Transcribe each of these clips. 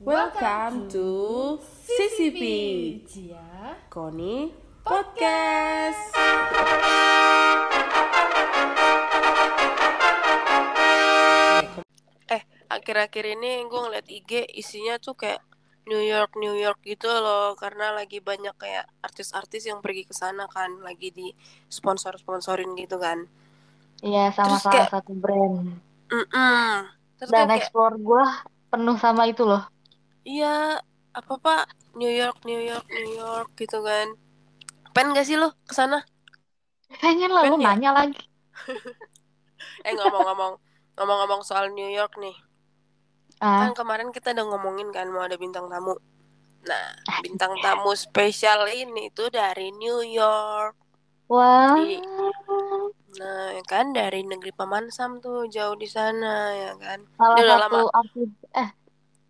Welcome to CCP Cia Koni Podcast. Eh, akhir-akhir ini gue ngeliat IG isinya tuh kayak New York, New York gitu loh Karena lagi banyak kayak artis-artis yang pergi ke sana kan Lagi di sponsor-sponsorin gitu kan Iya sama Terus salah kayak- satu brand. Mm-mm. Terus Dan kayak, explore gue penuh sama itu loh. Iya apa pak New York, New York, New York gitu kan Pengen gak sih lo ke sana? Pengen lah Pengen ya? nanya lagi. Eh ngomong-ngomong Ngomong-ngomong soal New York nih Ah, Kan kemarin kita udah ngomongin kan mau ada bintang tamu. Nah, bintang tamu spesial ini tuh dari New York. wah. Di- Nah, ya kan dari negeri Paman Sam tuh jauh di sana ya kan. Salah Dia udah satu lama. artis eh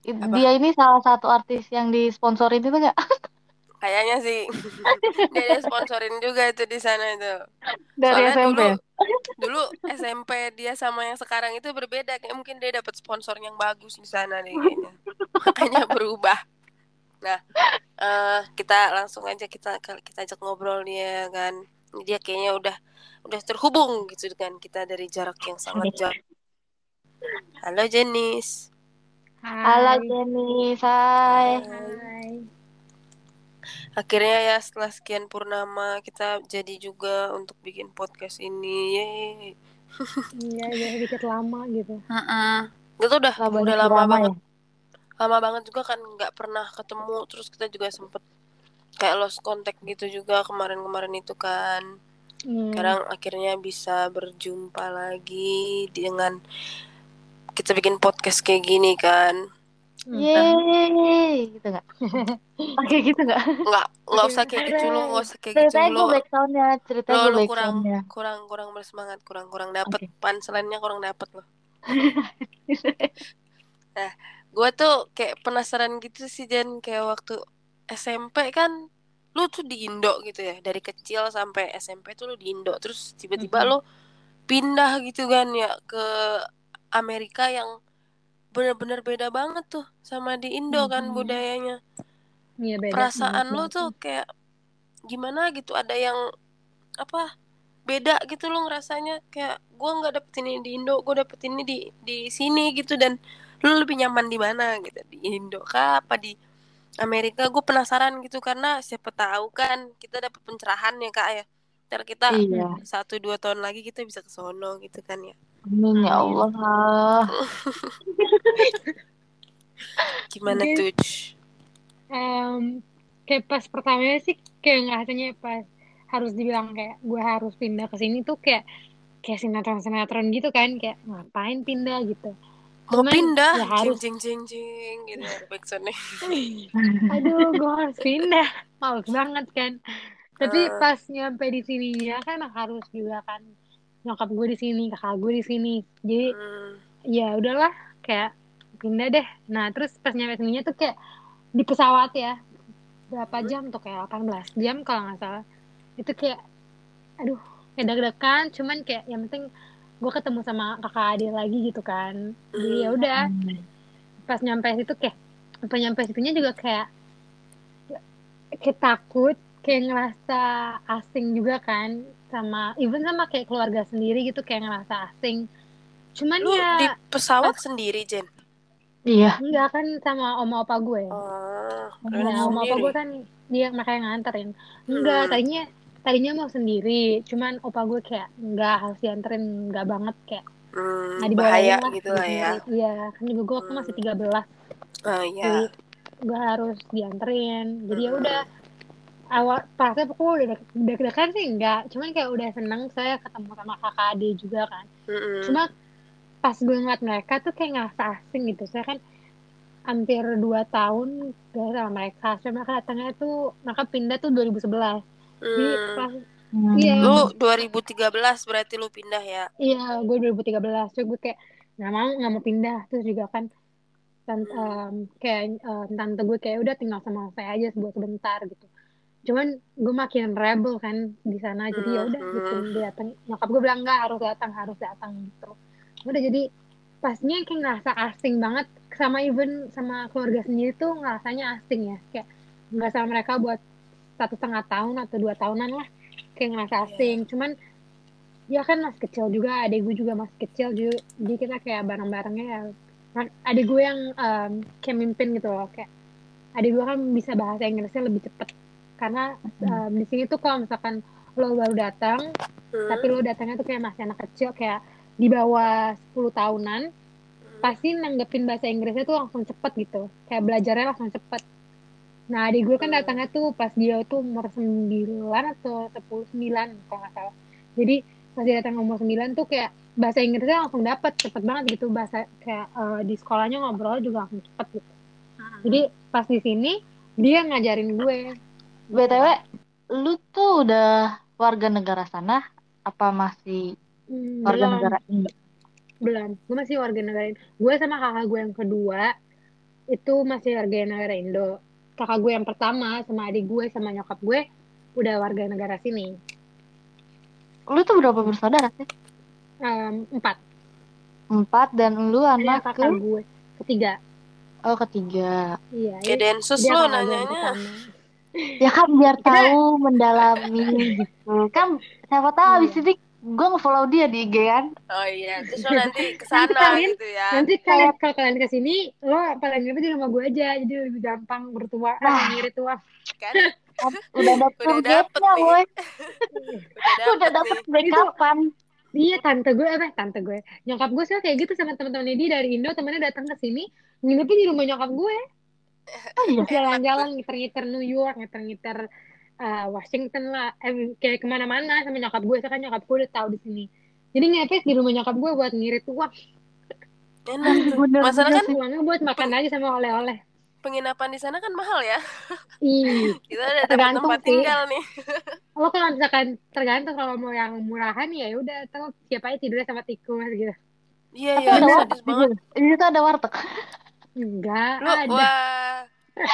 Apa? dia ini salah satu artis yang disponsorin itu enggak? Kayaknya sih dia, sponsorin juga itu di sana itu. Dari Soalnya SMP. dulu dulu SMP dia sama yang sekarang itu berbeda kayak mungkin dia dapat sponsor yang bagus di sana deh kayaknya. Makanya berubah. Nah, eh kita langsung aja kita kita ajak ngobrol dia kan. Dia kayaknya udah udah terhubung gitu kan kita dari jarak yang sangat jauh. Halo Jenis. Halo Jenny, hai. Hai Akhirnya ya setelah sekian purnama kita jadi juga untuk bikin podcast ini. Yeay. Iya ya dikit lama gitu Itu udah banyak udah lama drama banget. ya. lama banget juga kan nggak pernah ketemu terus kita juga sempet kayak lost contact gitu juga kemarin-kemarin itu kan Hmm. sekarang akhirnya bisa berjumpa lagi dengan kita bikin podcast kayak gini kan Hmm. Yeay, gitu enggak? Oke gitu enggak? nggak nggak usah kayak gitu lo nggak usah kayak gitu Ceritanya gue backsoundnya, ceritanya lo, gue lo kurang kurang kurang bersemangat kurang kurang dapet Oke. punchline-nya kurang dapet lo gue tuh kayak penasaran gitu sih Jen kayak waktu SMP kan lu tuh di Indo gitu ya dari kecil sampai SMP tuh lu di Indo terus tiba-tiba Mhm. lu pindah gitu kan ya ke Amerika yang bener-bener beda banget tuh sama di Indo kan Mhm. budayanya. Iya beda perasaan banget. tuh kayak gimana gitu? Ada yang apa beda gitu lu ngerasanya? Kayak gua nggak dapet ini di Indo gua dapet ini di di sini gitu. Dan lu lebih nyaman di mana gitu? Di Indo kah? Apa di Amerika? Gue penasaran gitu karena siapa tahu kan kita dapet pencerahan ya kak ya ntar kita Iya. satu dua tahun lagi kita bisa ke sono gitu kan ya Amin ya. Allah. gimana tuh Em, kayak pas pertamanya sih kayak ngerasanya pas harus dibilang kayak gue harus pindah ke sini tuh kayak kayak sinetron-sinetron gitu kan kayak ngapain pindah gitu mau Cuman, pindah ya harus. jing jing jing jing gitu backsoundnya aduh gue harus pindah males banget kan tapi Eh. pas nyampe di sininya kan harus juga kan nyokap gue di sini kakak gue di sini. Jadi Hmm. ya udahlah kayak pindah deh. Nah terus pas nyampe sininya tuh kayak di pesawat ya. Berapa jam tuh? Kayak 18 jam kalau nggak salah. Itu kayak aduh kayak deg-degan. Cuman kayak yang penting gue ketemu sama kakak adik lagi gitu kan. Jadi ya udah pas nyampe situ kayak pas nyampe situnya juga kayak kayak takut kayak ngerasa asing juga kan sama even sama kayak keluarga sendiri gitu kayak ngerasa asing. Cuman lu ya di pesawat sendiri Jen? Iya. enggak kan sama oma opa gue. Oh nah oma opa gue kan dia makanya nganterin. Enggak Hmm. tadinya tadinya mau sendiri cuman opa gue kayak enggak harus dianterin enggak banget kayak Hmm, dibawain bahaya lah gitu lah ya. Iya kan juga gue waktu masih 13 oh iya. Jadi gue harus dianterin. Jadi ya Hmm. udah awal pasnya pokoknya udah dek- deg-degan sih enggak. Cuman kayak udah seneng saya ketemu sama kakak adik juga kan. Mm-mm. cuma pas gue ngeliat mereka tuh kayak ngerasa asing gitu. Saya kan hampir dua tahun gak sama mereka. Saya mereka datangnya tuh mereka pindah tuh 2011 jadi Hmm. pas Hmm. Iya. lu 2013 berarti lu pindah ya? Iya gue 2013 so gue kayak nggak mau nggak mau pindah. Terus juga kan tante, em, kayak em, tante gue kayak udah tinggal sama saya aja buat sebentar gitu cuman gue makin rebel kan di sana jadi ya udah gitu dia datang nyokap gue bilang nggak harus datang harus datang gitu. Udah jadi pasnya kayak ngerasa asing banget sama even sama keluarga sendiri tuh ngerasanya asing ya. Kayak nggak sama mereka buat satu setengah tahun atau dua tahunan lah kayak ngerasa Iya. asing. Cuman ya kan masih kecil juga adik gue juga masih kecil juga jadi kita kayak bareng-barengnya ya. Kan adik gue yang em, kayak mimpin gitu loh kayak adik gue kan bisa bahasa Inggrisnya lebih cepet karena em, di sini tuh kalau misalkan lo baru datang Hmm. tapi lo datangnya tuh kayak masih anak kecil kayak di bawah 10 tahunan Hmm. pasti nanggepin bahasa Inggrisnya tuh langsung cepet gitu. Kayak belajarnya langsung cepet. Nah adik gue kan Hmm. datangnya tuh pas dia tuh umur 9 atau 10 9 kalau nggak salah. Jadi pas dia datang umur 9 tuh kayak bahasa Inggrisnya langsung dapet cepet banget gitu. Bahasa kayak eh, di sekolahnya ngobrol juga langsung cepet gitu. Jadi pas di sini dia ngajarin gue BTW, lu tuh udah warga negara sana? Apa masih Hmm, warga belum. negara Indo? belum. Gue masih warga negara Indo. Gue sama kakak gue yang kedua itu masih warga negara Indo. Kakak gue yang pertama sama adik gue sama nyokap gue udah warga negara sini. Lu tuh berapa bersaudara sih? Em, empat. Empat dan lu ada anak kakak ke gue ketiga. Oh ketiga. iya Kayak jadi densus yang nanyanya. Ya kan biar tahu mendalami gitu. Kan siapa tahu abis Iya. ini gue nge-follow dia di IG kan. Oh iya, terus lo nanti ke nanti sana kalian gitu ya. nanti kalian kalau kalian ke sini lo paling nggak di rumah gue aja jadi lebih gampang bertua Nah. ngirit tua Kan Udah ada Udah dapet nih. boy. udah Udah dapet dapet nih. backupan. Iya tante gue apa tante gue nyokap gue sih kayak gitu sama teman-temannya dia dari Indo temennya datang ke sini nginepnya di rumah nyokap gue jalan-jalan ngiter-ngiter New York ngiter-ngiter uh, Washington lah eh, kayak ke mana-mana sama nyokap gue kan nyokap gue udah tahu di sini jadi ngepes di rumah nyokap gue buat ngirit uang Enak tuh. Masalah kan uangnya buat makan aja sama oleh-oleh penginapan di sana kan mahal ya. ih Kita dapat Tergantung tempat sih. tinggal nih. lo kalau misalkan tergantung kalau mau yang murahan ya udah tahu siapa aja tidurnya sama tikus gitu Iya iya, ada warteg banget. di situ ada warteg. Enggak Lu ada wah.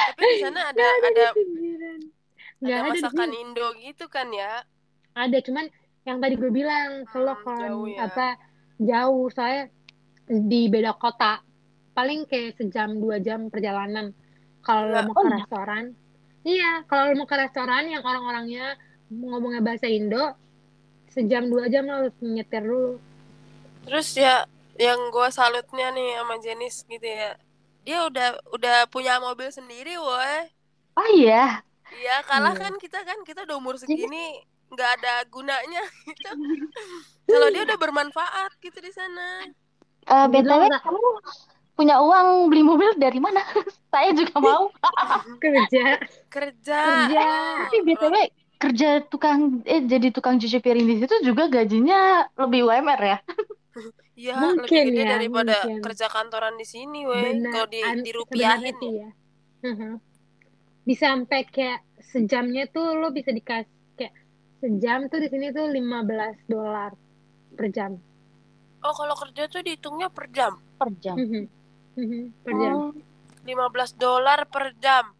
Tapi di sana ada ada di pinggiran enggak ada ada di masakan sini Indo gitu kan ya. ada cuman yang tadi gue bilang kalau Hmm, kan jauh ya. apa jauh saya di beda kota paling kayak sejam dua jam perjalanan kalau lo mau ke Oh, iya. restoran iya kalau lo mau ke restoran yang orang-orangnya ngomongnya bahasa Indo sejam dua jam lo harus nyetir dulu Terus ya yang gua salutnya nih sama Jenis gitu ya. Dia udah udah punya mobil sendiri, woi. Oh iya. Iya, kalah Iya. kan kita kan kita udah umur segini nggak ada gunanya gitu. Kalau dia udah bermanfaat gitu di sana. Eh Jadi BTW kamu punya uang beli mobil dari mana? Saya juga mau. kerja Kerja. kerja Tapi BTW kerja tukang eh jadi tukang cuci piring di situ juga gajinya lebih UMR ya. Iya, Mungkin lebih gede ya, daripada mungkin. kerja kantoran di sini, weh. Kalau di dirupiahin ya Mhm. bisa sampai kayak sejamnya tuh lo bisa dikasih kayak sejam tuh di sini tuh 15 dolar per jam Oh, kalau kerja tuh dihitungnya per jam. Per jam. Mhm. Mhm, per jam Oh, 15 dolar per jam.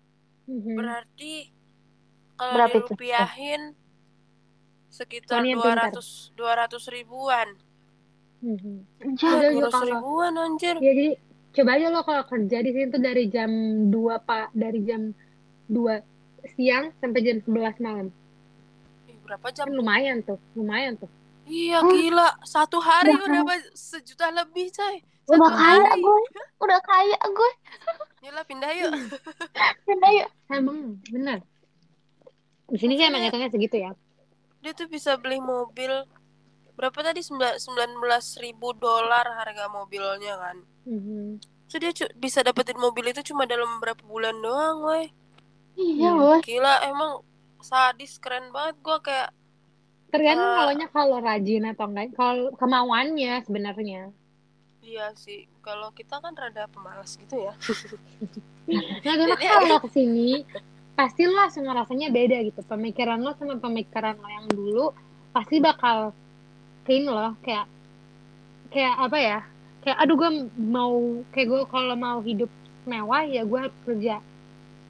Mhm. Berarti kalau Berapa itu? dirupiahin sekitar yang pintar. 200 200 ribuan. Udah, 200 kalau ribuan anjir. ya jadi coba aja lo kalau kerja di sini tuh dari jam 2 pak dari jam 2 siang sampai jam 11 malam berapa jam? kan lumayan tuh lumayan tuh Iya, Hmm. gila. Satu hari Udah udah sejuta lebih, coy. Udah kaya hari. gue. Udah kaya gue. Yaudah pindah yuk. Pindah yuk. emang benar di sini sih emang hitungnya segitu ya Dia tuh bisa beli mobil berapa tadi 19 ribu dolar harga mobilnya kan. Mhm. So dia cu- bisa dapetin mobil itu cuma dalam berapa bulan doang, woi. Iya, Iya. boy. Gila, emang sadis keren banget gua kayak tergantung Eh. kalau kalau rajin atau enggak kalau kemauannya sebenarnya iya sih. Kalau kita kan rada pemalas gitu ya. nah karena kalau ke sini pasti lo langsung ngerasanya beda gitu pemikiran lo sama pemikiran lo yang dulu pasti bakal ini loh kayak kayak apa ya kayak aduh gue mau kayak gue kalau mau hidup mewah ya gue harus kerja.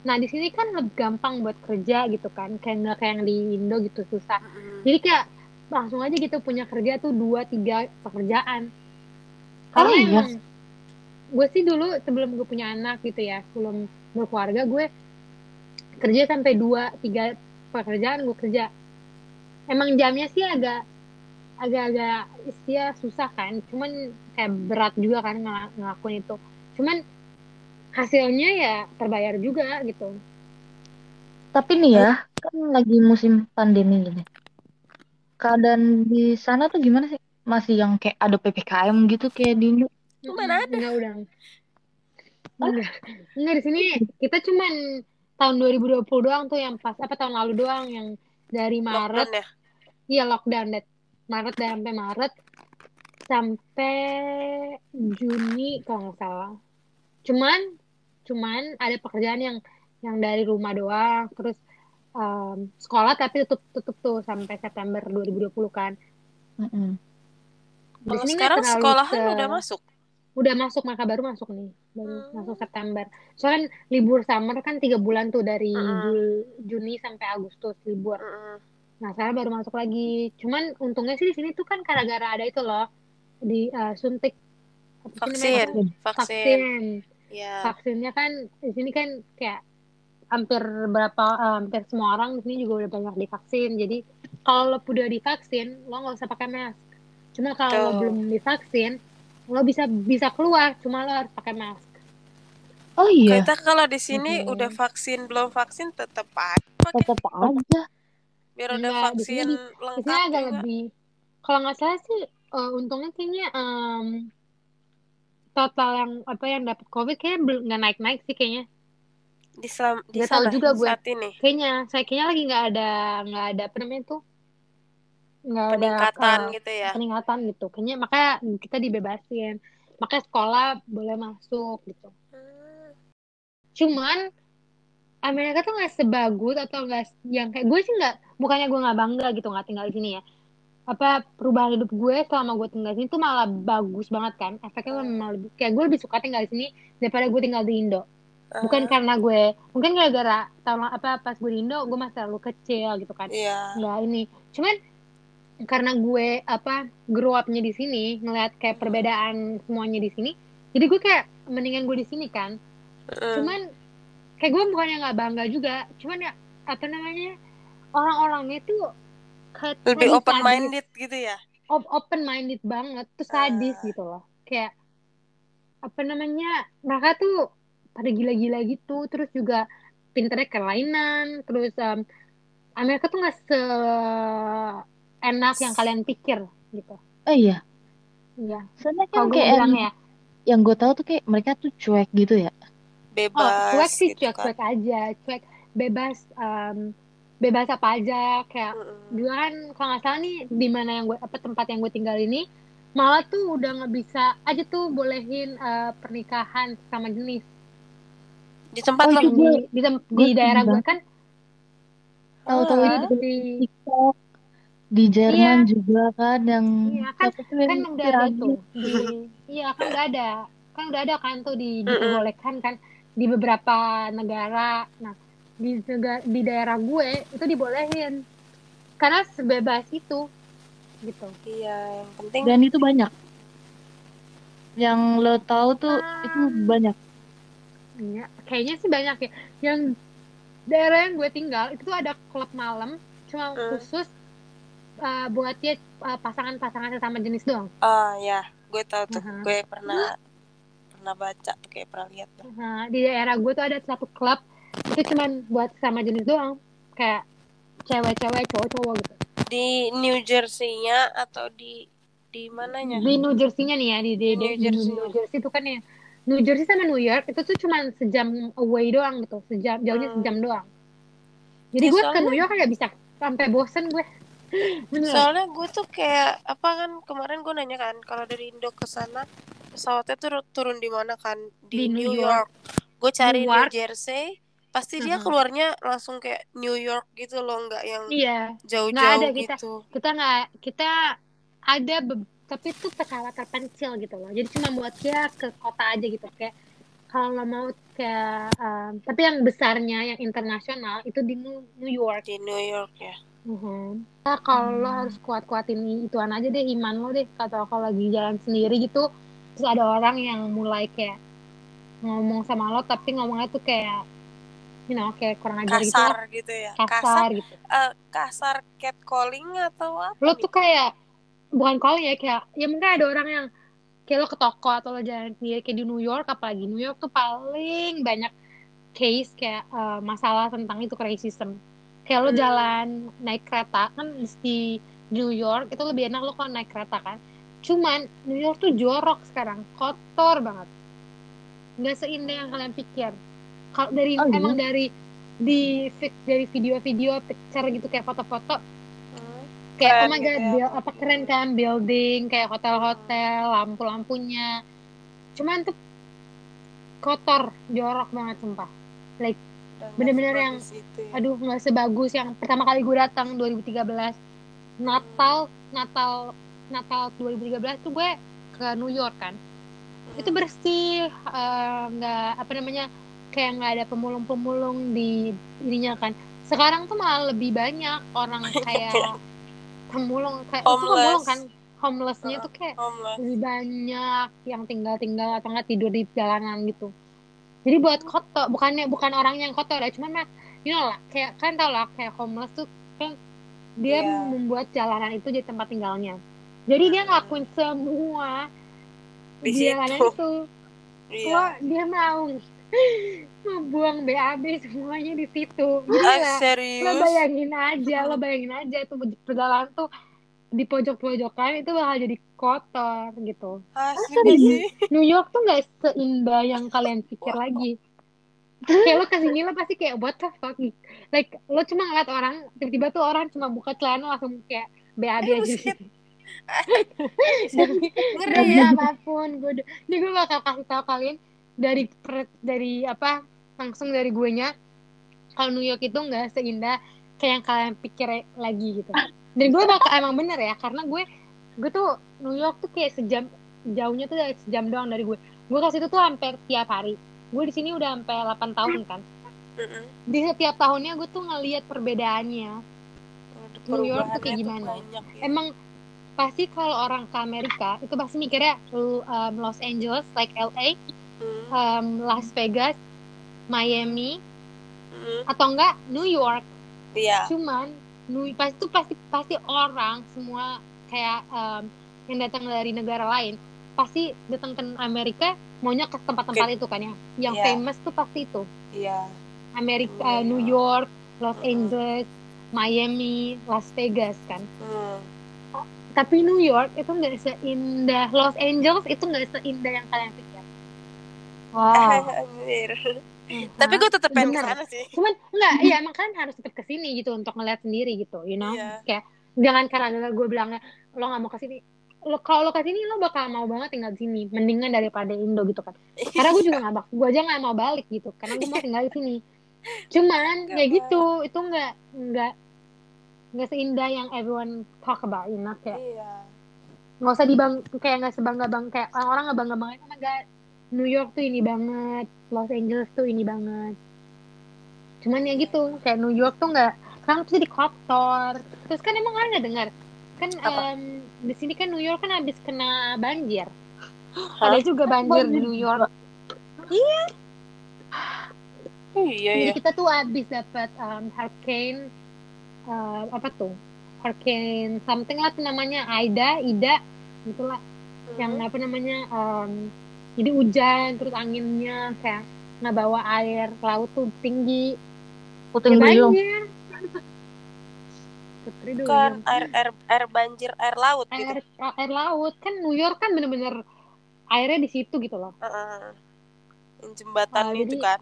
Nah di sini kan lebih gampang buat kerja gitu kan kayak nggak kayak yang di Indo gitu susah. Jadi kayak langsung aja gitu punya kerja tuh dua tiga pekerjaan. Karena Oh, iya? emang gue sih dulu sebelum gue punya anak gitu ya sebelum berkeluarga gue kerja sampai dua tiga pekerjaan gue kerja. Emang jamnya sih agak agak-agak ya susah kan cuman kayak berat juga kan ngel- ngelakuin itu cuman hasilnya ya terbayar juga gitu Tapi nih ya, kan lagi musim pandemi gini. Keadaan di sana tuh gimana sih? Masih yang kayak ada PPKM gitu kayak di Indo? Mana ada? Enggak udah. Enggak. Enggak di sini kita cuman tahun 2020 doang tuh yang pas apa tahun lalu doang yang dari Maret Lockdown ya? iya lockdown Maret dan sampai Maret sampai Juni kalau nggak salah. Cuman cuman ada pekerjaan yang yang dari rumah doang terus em, sekolah tapi tutup tutup tuh sampai September 2020 kan. Mm-mm. Di Kalau sekarang sekolahan se- udah masuk. udah masuk maka baru masuk nih baru Hmm. masuk September soalnya kan libur summer kan tiga bulan tuh dari Mm-mm. Jul- Juni sampai Agustus libur Mm-mm. Nah sekarang baru masuk lagi cuman untungnya sih di sini tuh kan gara-gara ada itu loh di eh, suntik? Vaksin, vaksin. vaksin Ya. vaksinnya kan di sini kan kayak hampir berapa eh, hampir semua orang di sini juga udah banyak divaksin jadi kalau lo udah divaksin lo nggak usah pakai mask cuma kalau lo Betul. belum divaksin lo bisa bisa keluar cuma lo harus pakai mask Oh iya, Kita kalau di sini Mhm. udah vaksin belum vaksin tetap aja pakai tetap aja. Biar udah Iya, di sini vaksin di- lengkap agak juga. lebih kalau nggak salah sih eh, untungnya kayaknya em, total yang apa yang dapat covid kayaknya belum nggak naik naik sih kayaknya Di, selam, di Nggak tahu juga gue. saat ini kayaknya saya kayaknya lagi nggak ada nggak ada apa namanya tuh nggak ada peningkatan eh, gitu ya. peningkatan gitu kayaknya makanya kita dibebasin makanya sekolah boleh masuk gitu Hmm. cuman Amerika tuh nggak sebagus atau nggak yang kayak gue sih nggak bukannya gue nggak bangga gitu nggak tinggal di sini ya. Apa perubahan hidup gue selama gue tinggal di sini tuh malah bagus banget kan. Efeknya malah lebih kayak gue lebih suka tinggal di sini daripada gue tinggal di Indo. Bukan Ah, karena gue mungkin gara-gara tahun apa pas gue di Indo gue masih terlalu kecil gitu kan. Iya. nggak ini cuman karena gue apa grow up-nya di sini ngeliat kayak perbedaan semuanya di sini jadi gue kayak mendingan gue di sini kan. Mm. cuman kayak gue bukannya nggak bangga juga cuman ya apa namanya orang-orangnya tuh kayak lebih open sadis. minded gitu ya. open minded banget tuh sadis Ah. gitu loh kayak apa namanya mereka tuh pada gila-gila gitu terus juga pinternya kelainan terus em, Amerika tuh nggak se enak yang kalian pikir gitu Oh iya, Iya, soalnya kan kayak bilang yang, ya, yang gue tahu tuh kayak mereka tuh cuek gitu ya. Oh Bebas cuek sih gitu kan. cuek-cuek aja, cuek bebas, em, bebas apa aja, kayak Mm-mm. dulu kan kalau nggak salah nih di mana yang gue apa tempat yang gue tinggal ini malah tuh udah nggak bisa aja tuh bolehin eh, pernikahan sama jenis. Di tempat Oh, lo. di gue- di, tem- gue di daerah gue kan? Tahu-tahu Ah, itu eh, di di TikTok, di Jerman juga kan yang iya kan kan udah ada tuh di iya kan udah ada kan udah ada kan tuh di diperbolehkan kan di beberapa negara nah di negara di daerah gue itu dibolehin karena sebebas itu gitu Iya, yang penting Dan itu banyak. Yang lo tahu tuh Ah. itu banyak. Iya, kayaknya sih banyak ya. Yang daerah yang gue tinggal itu tuh ada klub malam cuma Hmm. khusus uh, buat ya uh, pasangan-pasangan sesama jenis doang. ah ya, gue tahu tuh. Aha. Gue pernah pernah baca tuh kayak pernah lihat tuh. Nah, di daerah gue tuh ada satu klub itu cuman buat sama jenis doang. Kayak cewek-cewek, cowok-cowok gitu. Di New Jersey-nya atau di di mananya? Di New Jersey-nya nih ya, di, di, New di Jersey. New Jersey itu kan ya. New Jersey sama New York itu tuh cuman sejam away doang gitu, sejam jauhnya Hmm. sejam doang. Jadi Ya, gue ke soalnya- New York nggak bisa sampai bosen gue. Bener. Soalnya gue tuh kayak apa kan kemarin gue nanya kan kalau dari Indo ke sana pesawatnya tuh turun di mana kan di, Di New New York. York. Gue cari New Newark. Jersey, pasti dia Mhm. keluarnya langsung kayak New York gitu loh, nggak yang Iya, nggak jauh-jauh ada kita gitu. kita nggak kita ada be- tapi itu pesawat terpencil gitu loh. Jadi cuma buat ya ke kota aja gitu kayak kalau mau kayak um, tapi yang besarnya yang internasional itu di New, New York. Di New York ya. Mhm. Nah, kalau lo harus kuat-kuatin ituan aja deh iman lo deh. Kata kalau lagi jalan sendiri gitu, terus ada orang yang mulai kayak ngomong sama lo tapi ngomongnya tuh kayak you know kayak kurang ajar gitu. Kasar gitu ya? Kasar gitu. eh, kasar catcalling atau apa lo tuh kayak bukan calling ya kayak ya mungkin ada orang yang kayak lo ke toko atau lo jalan sendiri kayak di New York apalagi New York tuh paling banyak case kayak eh, masalah tentang itu racism. Kayak lo Hmm. jalan naik kereta kan di New York itu lebih enak lo kalau naik kereta kan cuman New York tuh jorok sekarang kotor banget nggak seindah yang kalian pikir kalau dari Oh, iya? emang dari di dari video-video picture gitu kayak foto-foto Hmm. kayak Keren oh my gitu god ya. apa keren kan building kayak hotel-hotel lampu-lampunya cuman tuh kotor jorok banget sumpah Dan Bener-bener yang, itu ya. aduh nggak sebagus yang pertama kali gue datang 2013 Natal Natal Natal 2013 tuh gue ke New York kan. Hmm. itu bersih eh, nggak apa namanya kayak nggak ada pemulung-pemulung di ininya kan. Sekarang tuh malah lebih banyak orang kayak pemulung kayak itu pemulung kan. Homelessnya tuh kayak homeless. lebih banyak yang tinggal-tinggal atau nggak tidur di jalanan gitu. Jadi buat kotor bukannya bukan orang yang kotor ya cuman mah you know lah kayak kan tau lah kayak homeless tuh kan dia Iya. membuat jalanan itu jadi tempat tinggalnya jadi dia ngelakuin semua Di situ. itu. Iya. Lo dia mau. Membuang BAB semuanya di situ. Ah, gila lo serius bayangin aja lo bayangin aja tuh perjalanan tuh di pojok-pojokan itu bakal jadi kotor gitu. Asli gak di- sih. New York tuh nggak seindah yang kalian pikir lagi. Kayak lo ke sini lo pasti kayak what the fuck? Like lo cuma ngeliat orang tiba-tiba tuh orang cuma buka celana langsung kayak BAB aja. Bullshit. demi Ngeri ya. apa pun gue ini gue bakal kasih tahu kalian dari per- dari apa langsung dari gue nya kalau New York itu nggak seindah kayak yang kalian pikir lagi gitu. Dan gue bakal emang bener ya karena gue gue tuh New York tuh kayak sejam jauhnya tuh dari sejam doang dari gue. Gue ke situ tuh hampir tiap hari. Gue di sini udah sampai 8 tahun kan. Di setiap tahunnya gue tuh ngeliat perbedaannya. New York tuh kayak gimana? banyak ya. emang pasti kalau orang ke Amerika itu pasti mikirnya um, Los Angeles like LA Hmm. um, Las Vegas Miami Hmm. atau enggak New York iya cuman New pasti tuh pasti pasti orang semua kayak um, yang datang dari negara lain pasti datang ke Amerika maunya ke tempat-tempat itu kan ya yang Iya. famous tuh pasti itu iya Amerika Iya. New York Los Mm-mm. Angeles Miami Las Vegas kan Hmm. Tapi New York itu nggak seindah Los Angeles itu nggak seindah yang kalian pikir. Wow. Tapi gue tetep pengen ke sana sih. Cuman enggak iya emang kalian harus tetap ke sini gitu untuk ngeliat sendiri gitu you know? Iya. kayak jangan karena gue bilangnya lo nggak mau ke sini lo kalau lo ke sini lo bakal mau banget tinggal di sini mendingan daripada Indo gitu kan. Karena gue juga nggak bak gue aja nggak mau balik gitu karena gue mau tinggal di sini. Cuman Nggak ya gitu itu nggak nggak nggak seindah yang everyone talk about you know kayak iya. nggak usah dibang kayak nggak sebangga bang kayak orang-orang nggak bangga banget oh my god New York tuh ini banget Los Angeles tuh ini banget. Cuman ya gitu kayak New York tuh nggak sekarang tuh jadi kotor terus kan emang kalian nggak dengar kan Apa? em, di sini kan New York kan habis kena banjir. Hah? ada juga banjir di New York. Oh, iya jadi ya kita tuh habis dapat em, hurricane em, apa tuh? Hurricane something lah namanya. Aida Ida itulah yang Hmm. apa namanya em, jadi hujan terus anginnya kayak nggak bawa air laut tuh tinggi. Puting ya beliung. bukan air air air banjir air laut gitu. Air air laut. Kan New York kan bener-bener airnya di situ gitu loh. Heeh. Yang jembatan Ah, itu jadi- kan.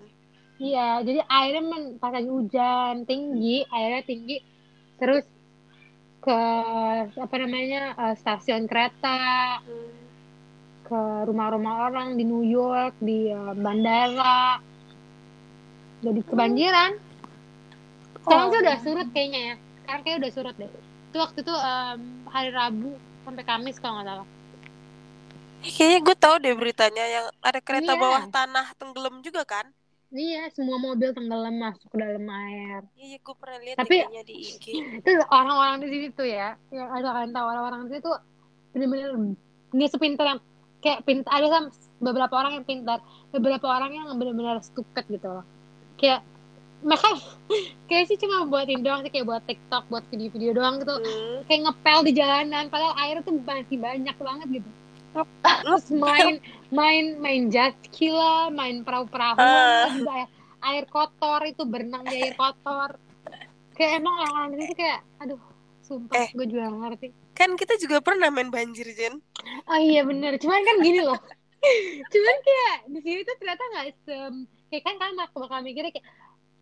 iya jadi airnya men, pas lagi hujan tinggi airnya tinggi terus ke apa namanya eh, stasiun kereta ke rumah-rumah orang di New York di eh, bandara. Jadi kebanjiran. Sekarang Oh. sih udah surut kayaknya ya. Sekarang kayak udah surut deh. Itu waktu itu em, hari Rabu sampai Kamis kalau nggak salah. Kayaknya gue tahu deh beritanya yang ada kereta Iya. bawah tanah tenggelam juga kan iya semua mobil tenggelam masuk ke dalam air. Iya gue pernah lihat Tapi- di IG itu orang-orang di sini tuh ya yang ada kalian tahu orang-orang di sini tuh bener-bener nggak sepintar yang kayak pintar ada kan beberapa orang yang pintar beberapa orang yang benar-benar stupid gitu loh. Kayak mereka kayak sih cuma buatin doang sih kayak buat TikTok buat video-video doang gitu. Hmm. kayak ngepel di jalanan padahal air tuh masih banyak banget gitu terus main main main jet ski lah main perahu-perahu Ah. juga air, air kotor itu berenang di air kotor kayak emang orang-orang itu kayak aduh sumpah Eh. gue juga gak ngerti Kan kita juga pernah main banjir, Jen. oh iya bener cuman kan gini loh cuman kayak di sini tuh ternyata nggak sem kayak kan kan bakal bakal mikirnya kayak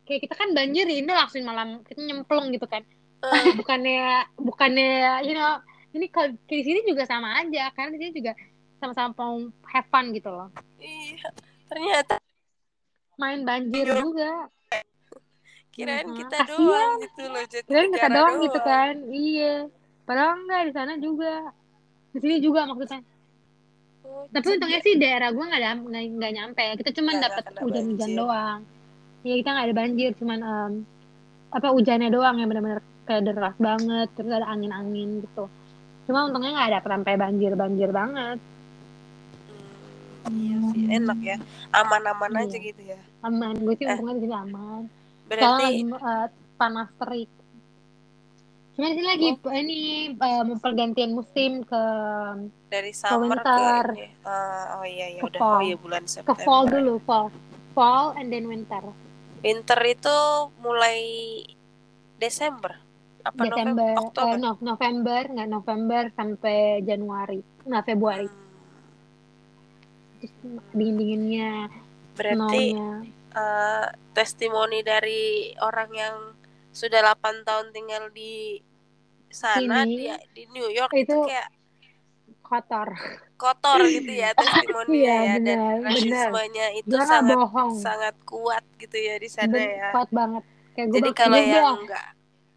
kayak kita kan banjir ini langsung malam kita nyemplung gitu kan Eh, bukannya bukannya you know ini kalau di sini juga sama aja karena di sini juga sama-sama mau have fun gitu loh iya. Ternyata main banjir Iya. juga kirain Mhm. kita Kasian. doang gitu loh, Jen. kirain kita Negara doang gitu kan iya padahal enggak di sana juga di sini juga maksudnya Oh, tapi jadi- untungnya sih daerah gue nggak nggak nyampe kita cuma dapat hujan-hujan doang ya kita nggak ada banjir cuman em, apa hujannya doang yang benar-benar kayak deras banget terus ada angin-angin gitu cuma untungnya nggak ada sampai banjir-banjir banget Hmm, iya sih, enak ya. Aman-aman Iya. aja gitu ya. aman gue sih Eh. untungnya di sini aman sekarang Berarti lagi eh, panas terik cuma di sini lagi Oh. ini eh, mau pergantian musim ke dari summer ke winter. ini. Ah, oh iya iya Ke udah. fall. Oh iya bulan ke September. fall dulu fall fall and then winter Winter itu mulai Desember. Apa Desember November? eh, Oktober. no, November nggak November sampai Januari nah Februari Hmm, dingin dinginnya Berarti snownya eh, testimoni dari orang yang sudah 8 tahun tinggal di sana di, Sini. di New York itu, Itu- kayak kotor kotor gitu ya testimoninya Iya, ya dan benar, benar. rasismenya itu Dia nggak sangat bohong sangat kuat gitu ya di sana Ben- ya. kuat banget kayak gue Jadi kalau yang bilang,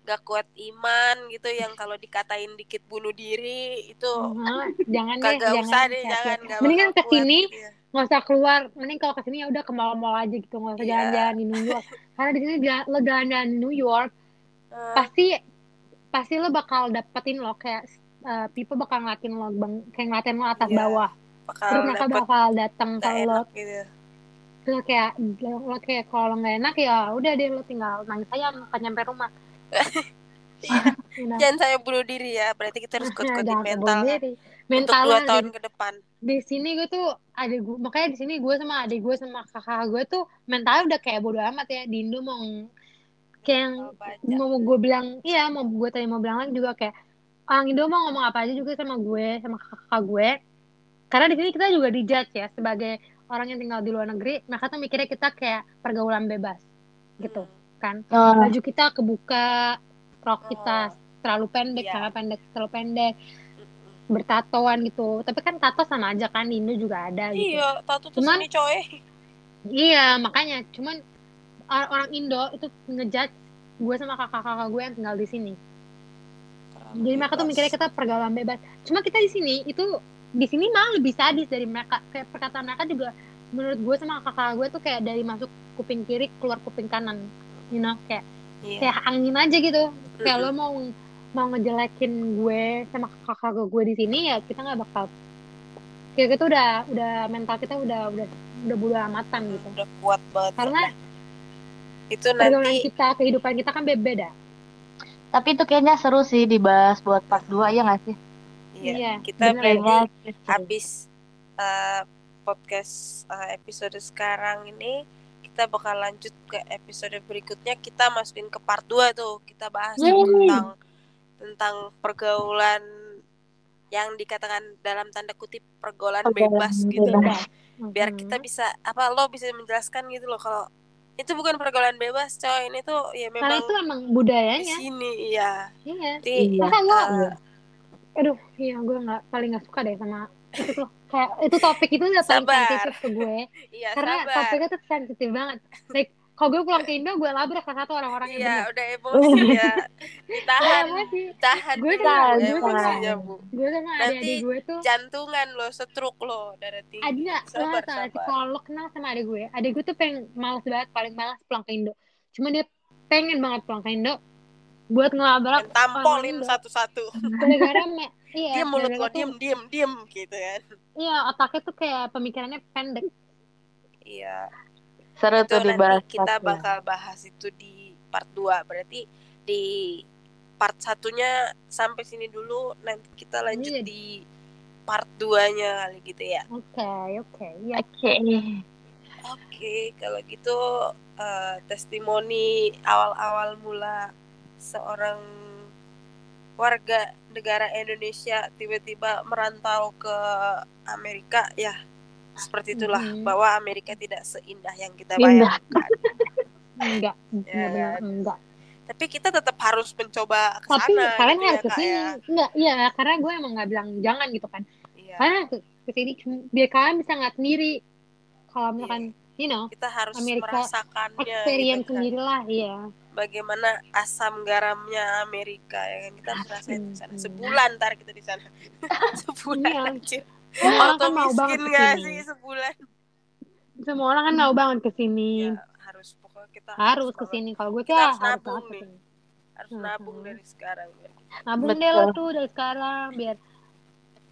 nggak kuat iman gitu yang kalau dikatain dikit bunuh diri itu "Hah, jangan deh kagak jangan usah deh hati-hati." jangan nggak mendingan ke sini gitu ya. nggak usah keluar mending kalau ke sini ya udah ke mall-mall aja gitu nggak usah Iya. jalan-jalan di New York karena di sini lo jalan-jalan di New York Eh, pasti pasti lo bakal dapetin lo kayak uh, people bakal ngeliatin lo bang, kayak ngeliatin lo atas Iya, bawah bakal terus mereka bakal datang enak gitu terus lo kayak lo kayak kalau nggak enak ya udah deh lo tinggal nangis aja nggak nyampe rumah? Jangan saya bunuh diri ya berarti kita harus kuat-kuatin mental mental dua lah, tahun di, ke depan. di sini gue tuh ada gue makanya di sini gue sama adik gue sama kakak gue tuh mentalnya udah kayak bodo amat ya. Di Indo mau kayak yang Mau baca mau gue bilang iya mau gue tadi mau bilang lagi juga kayak orang Indo mau ngomong apa aja juga sama gue sama kakak gue. Karena di sini kita juga dijudge ya sebagai orang yang tinggal di luar negeri mereka tuh mikirnya kita kayak pergaulan bebas gitu. Hmm. Kan. Oh, baju kita kebuka rok kita Oh. terlalu pendek Iya. celana pendek terlalu pendek. Bertatoan gitu. Tapi kan tato sama aja kan Indo juga ada gitu. Iya tato tuh Cuman- sini coy. Iya makanya. Cuman or- orang Indo itu ngejudge gue sama kakak-kakak gue yang tinggal di sini. Jadi mereka tuh Bebas. mikirnya kita pergaulan bebas. Cuma kita di sini itu di sini malah lebih sadis dari mereka. Kayak perkataan mereka juga menurut gue sama kakak gue tuh kayak dari masuk kuping kiri keluar kuping kanan you know kayak Iya. kayak angin aja gitu kayak Mm-mm. lo mau mau ngejelekin gue sama kakak gue di sini ya kita nggak bakal kayak gitu udah udah mental kita udah udah udah bodo amatan gitu udah kuat banget karena itu nanti kita kehidupan kita kan beda tapi itu kayaknya seru sih dibahas buat part 2 ya nggak sih? iya, Iya, kita berarti Kayaknya seru. habis eh, podcast eh, episode sekarang ini kita bakal lanjut ke episode berikutnya kita masukin ke part 2 tuh kita bahas Yeay. tentang tentang pergaulan yang dikatakan dalam tanda kutip pergaulan Pergaulan bebas gitu bebas. biar Mhm. kita bisa apa lo bisa menjelaskan gitu loh kalau itu bukan pergaulan bebas coy ini tuh ya karena memang itu emang di budayanya sini iya iya Jadi, Iya. eh, aduh iya gue nggak paling nggak suka deh sama itu tuh kayak itu topik itu udah paling sensitif ke gue. Iya karena sabar. topiknya tuh sensitif banget. Like kalau gue pulang ke Indo gue labrak salah satu orang-orang yang iya bener. udah emosi ya. Ditahan. Gue sih tahan Gue tahan, gue tahan. bu. gue sama adik-adik gue tuh jantungan lo setruk lo darah tinggi ada nggak sabar sih sabar. Kalau lo kenal sama adik gue adik gue tuh pengen malas banget paling malas pulang ke Indo. Cuma dia pengen banget pulang ke Indo buat ngelabrak tampolin satu-satu gara-gara me- iya Diam mulut lo, diam, diam, diam gitu kan. iya otaknya tuh kayak pemikirannya pendek Iya. Seru itu tuh dibahas nanti kita satu. bakal bahas itu di part 2 berarti di part satunya sampai sini dulu nanti kita lanjut Iya. di part 2 nya kali gitu ya oke oke ya Oke. oke kalau gitu eh, testimoni awal-awal mula seorang warga negara Indonesia tiba-tiba merantau ke Amerika ya seperti itulah Mhm. bahwa Amerika tidak seindah yang kita bayangkan. Enggak Ya, benar enggak. Tapi kita tetap harus mencoba ke tapi sana kalian gitu harus ya, ke sini ya. enggak iya karena gue emang nggak bilang jangan gitu kan. Iya. karena ke ke sini biar kalian bisa ngeliat sendiri. Kalau misalkan you know kita harus Amerika merasakannya experience gitu kan. sendiri lah iya. Bagaimana asam garamnya Amerika ya kan. Kita harus rasain di sana. Hmm. sebulan ntar kita di sana. Sebulan Iya. anjir. Semua orang kan mau banget gak ke sini. sih sebulan? Semua orang kan mau banget ke sini. Ya harus pokoknya kita harus banget. ke sini. Kalau gue Kita tuh harus harus nabung banget nih. harus nabung dari sekarang ya. nabung deh lo tuh dari sekarang biar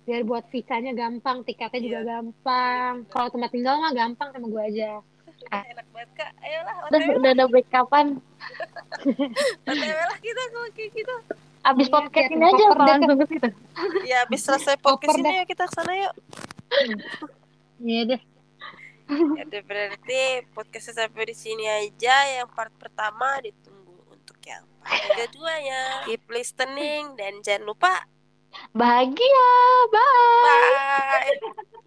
biar buat visanya gampang tiketnya juga Iya. gampang kalau tempat tinggal mah gampang sama gue aja Udah enak banget kak ayolah Udah, otw udah ada backupan. otw lah kita kalau kayak gitu Abis Iya, podcast ini aja kalau deh, langsung ke situ. ya habis selesai podcast ini yuk kita ke sana yuk iya deh Ya udah berarti podcastnya sampai di sini aja. Yang part pertama ditunggu untuk yang part keduanya. Keep listening dan jangan lupa Bahagia. Bye. bye.